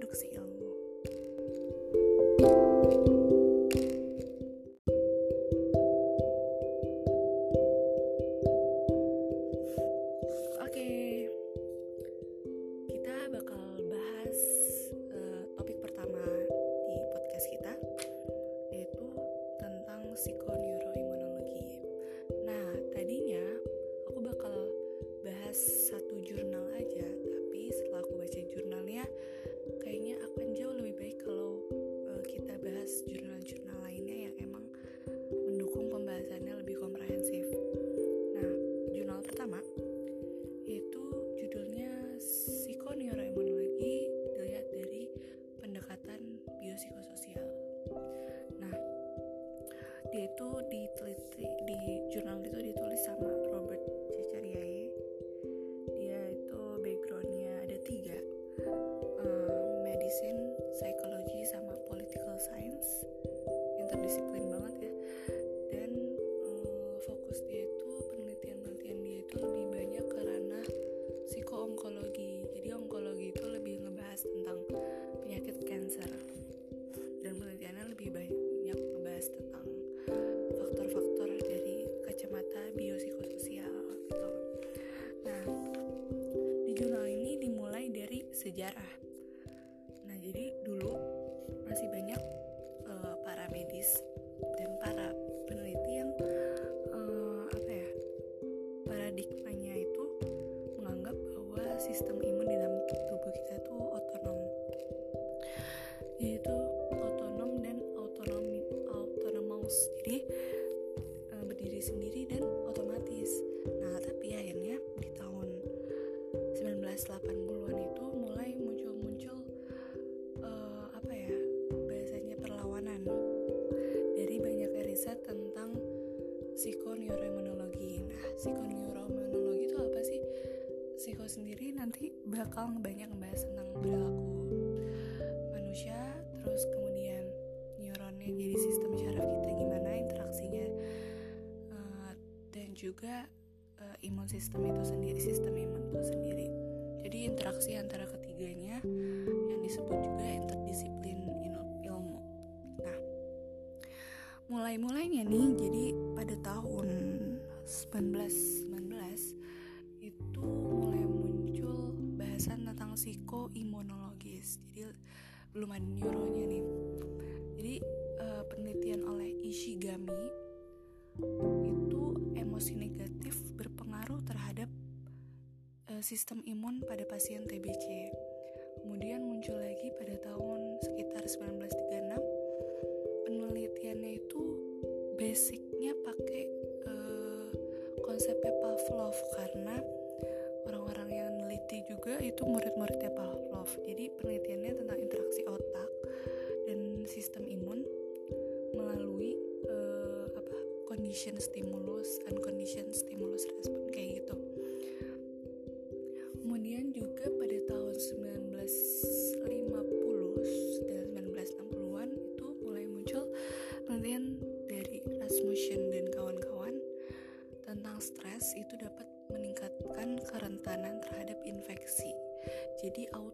produksi ilmu. terdisiplin sendiri nanti bakal banyak ngebahas tentang perilaku manusia terus kemudian neuronnya jadi sistem syaraf kita gimana interaksinya uh, dan juga uh, imun sistem itu sendiri sistem imun itu sendiri. Jadi interaksi antara ketiganya yang disebut juga interdisiplin ilmu. Nah mulai mulainya nih jadi pada tahun 19 jadi belum ada neuronya nih. Jadi uh, penelitian oleh Ishigami itu emosi negatif berpengaruh terhadap uh, sistem imun pada pasien TBC kemudian muncul lagi pada tahun sekitar 1936 penelitiannya itu basicnya pakai uh, konsepnya Pavlov karena peneliti juga itu murid-muridnya Pavlov jadi penelitiannya tentang interaksi otak dan sistem imun melalui uh, apa condition stimulus and condition stimulus respon kayak gitu. Kemudian juga dir die Augen.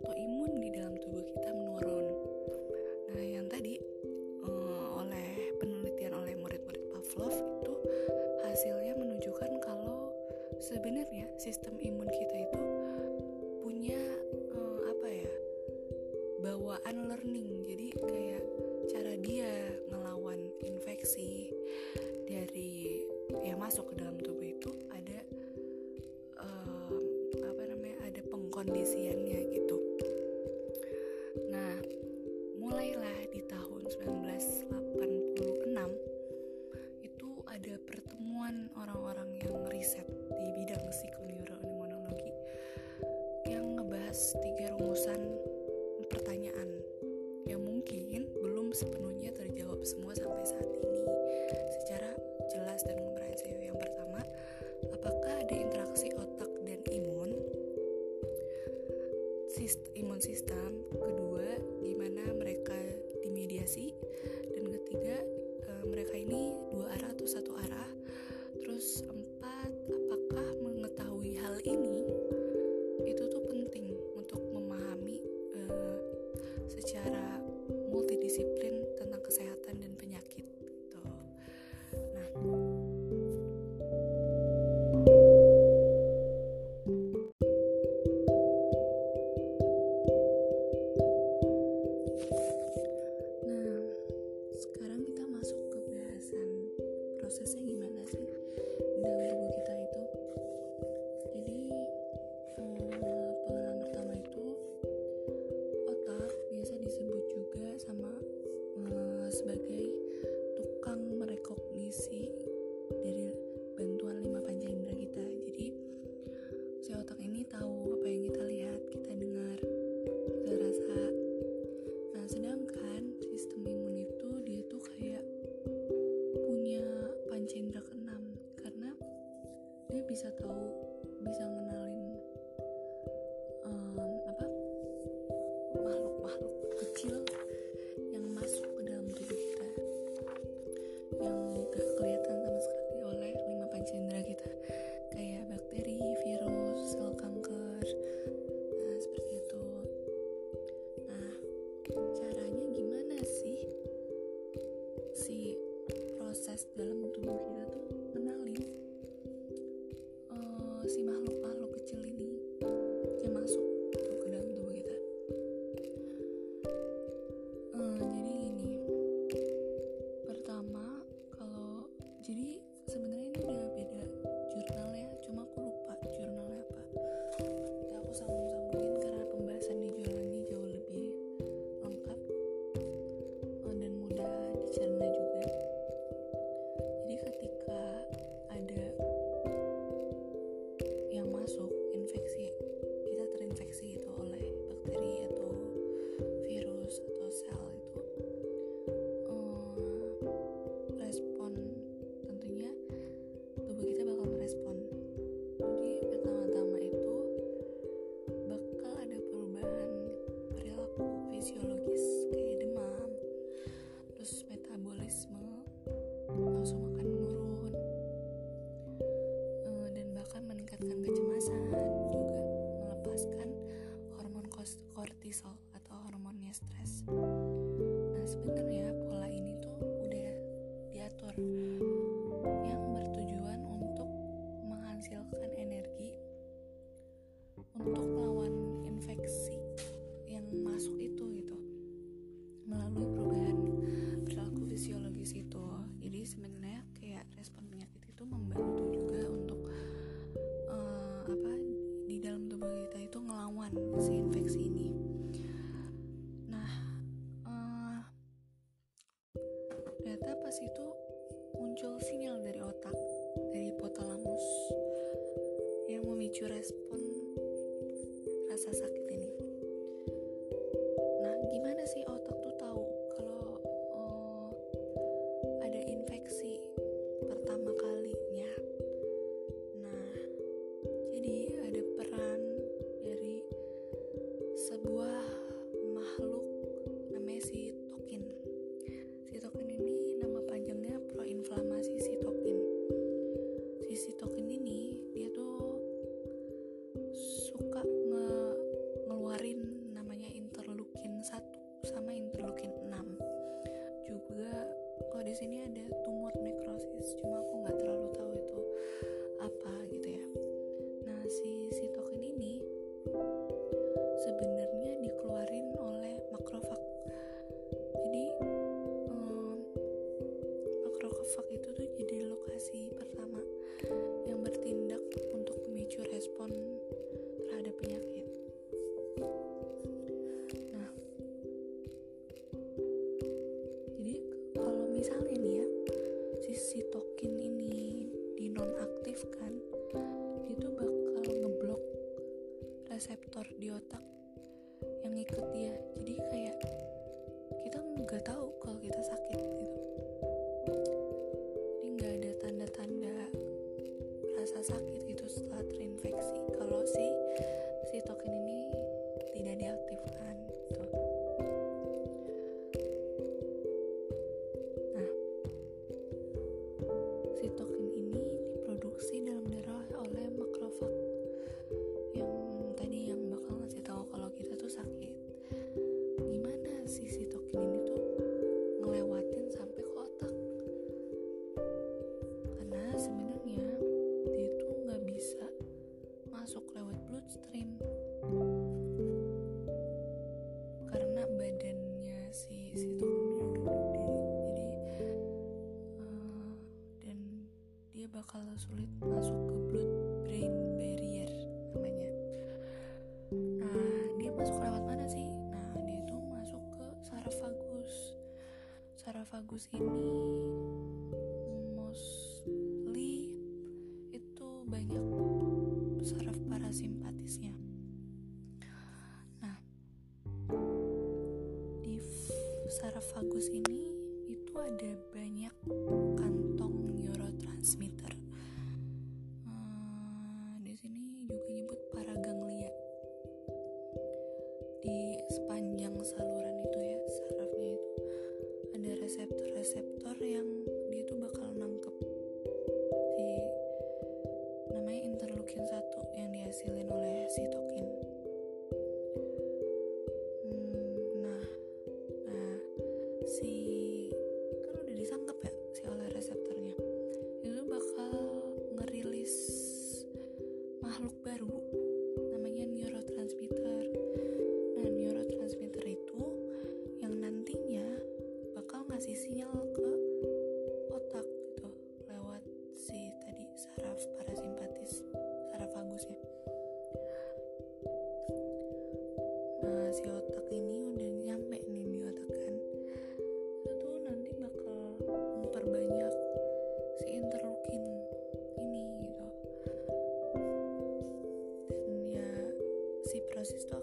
Si sitokin saraf vagus ini itu ada banyak gracias.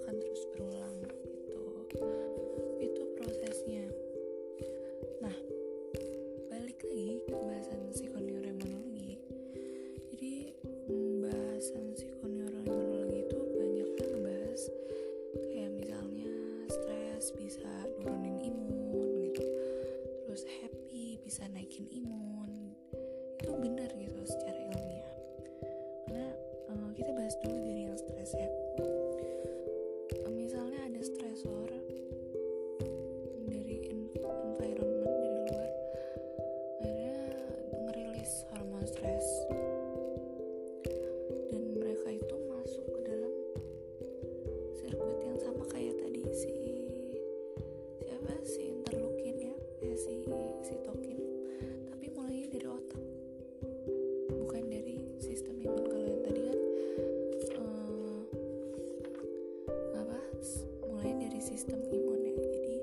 sistem imun ya jadi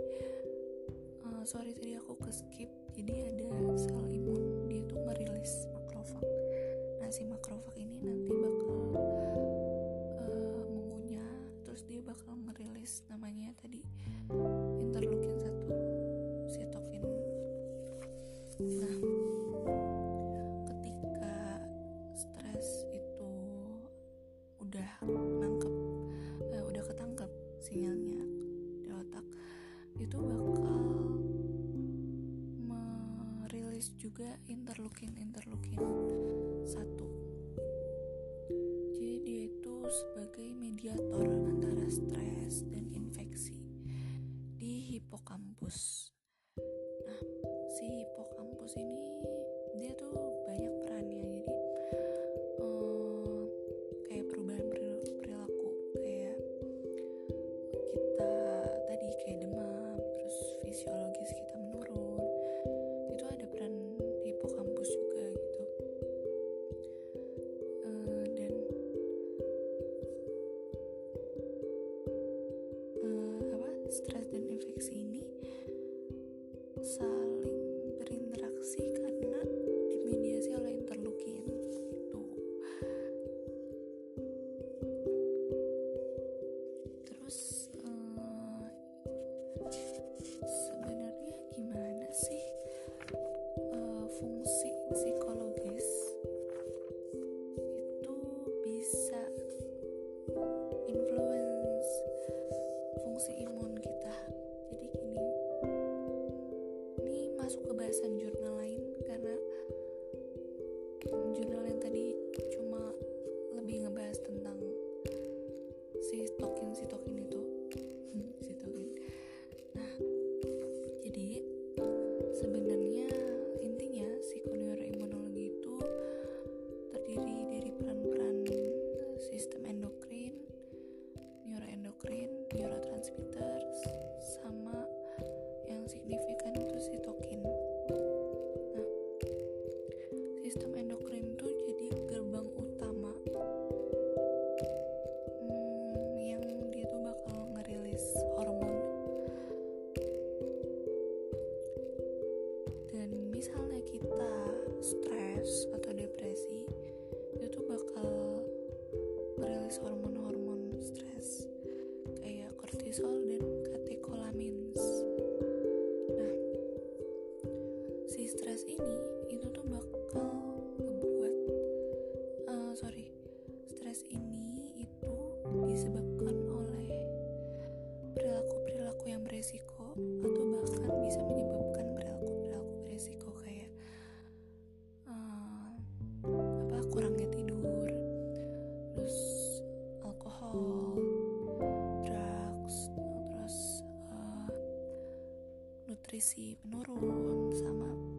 uh, sorry tadi aku ke skip jadi ada sel imun dia tuh merilis makrofag. Nah si makrofag ini nanti nutrisi menurun sama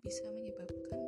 bisa menyebabkan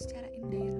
secara indirect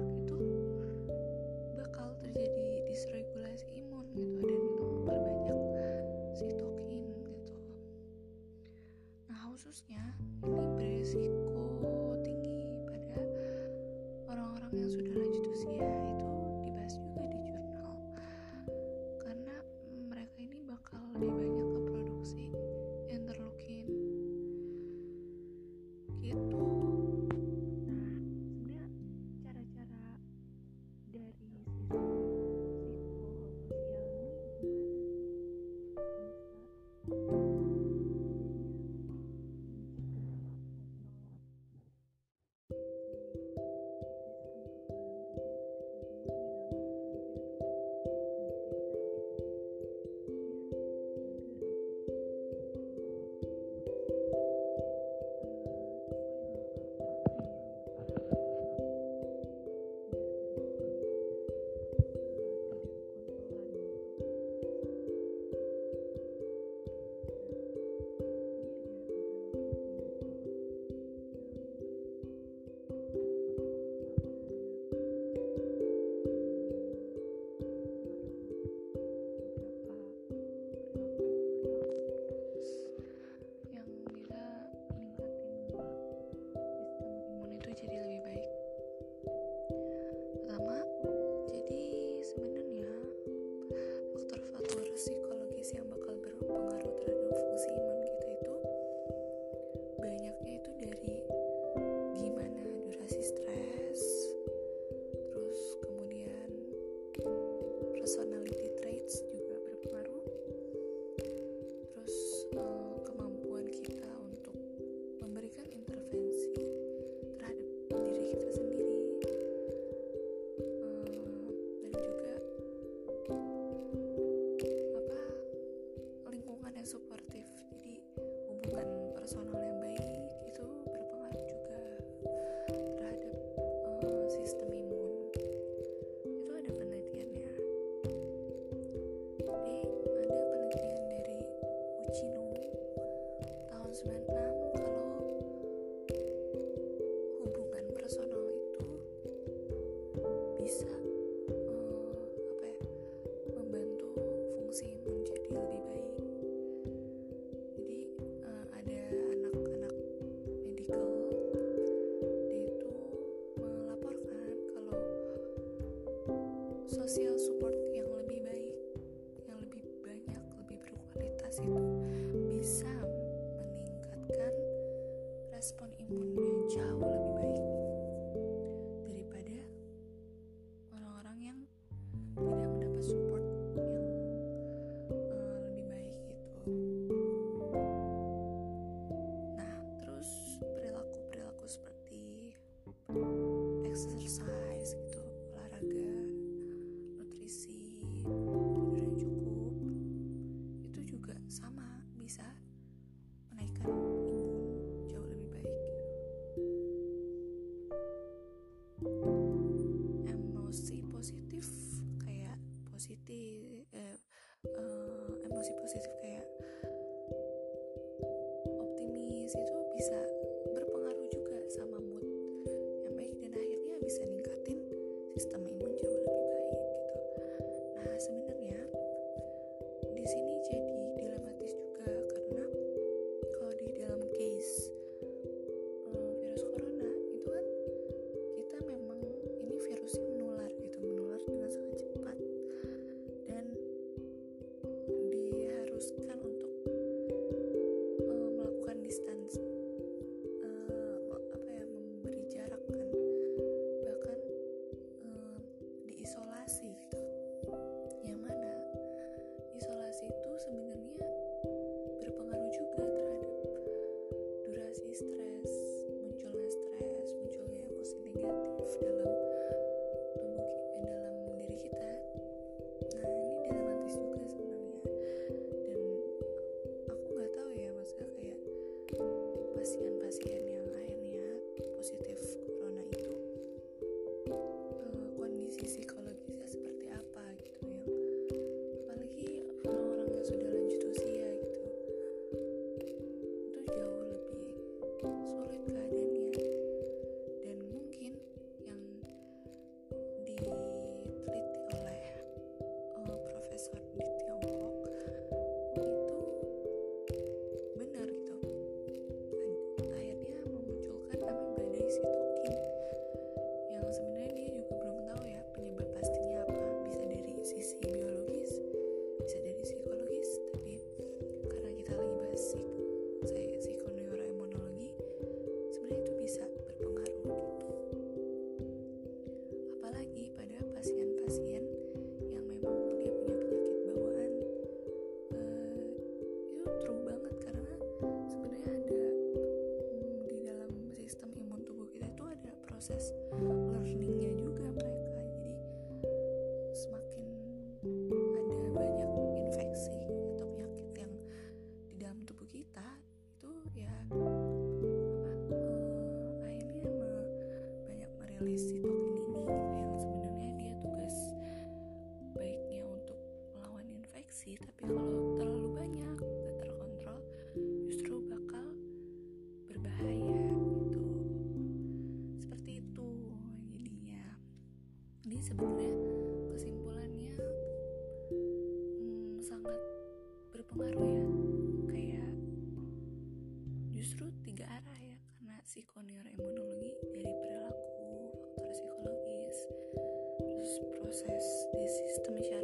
desista, me já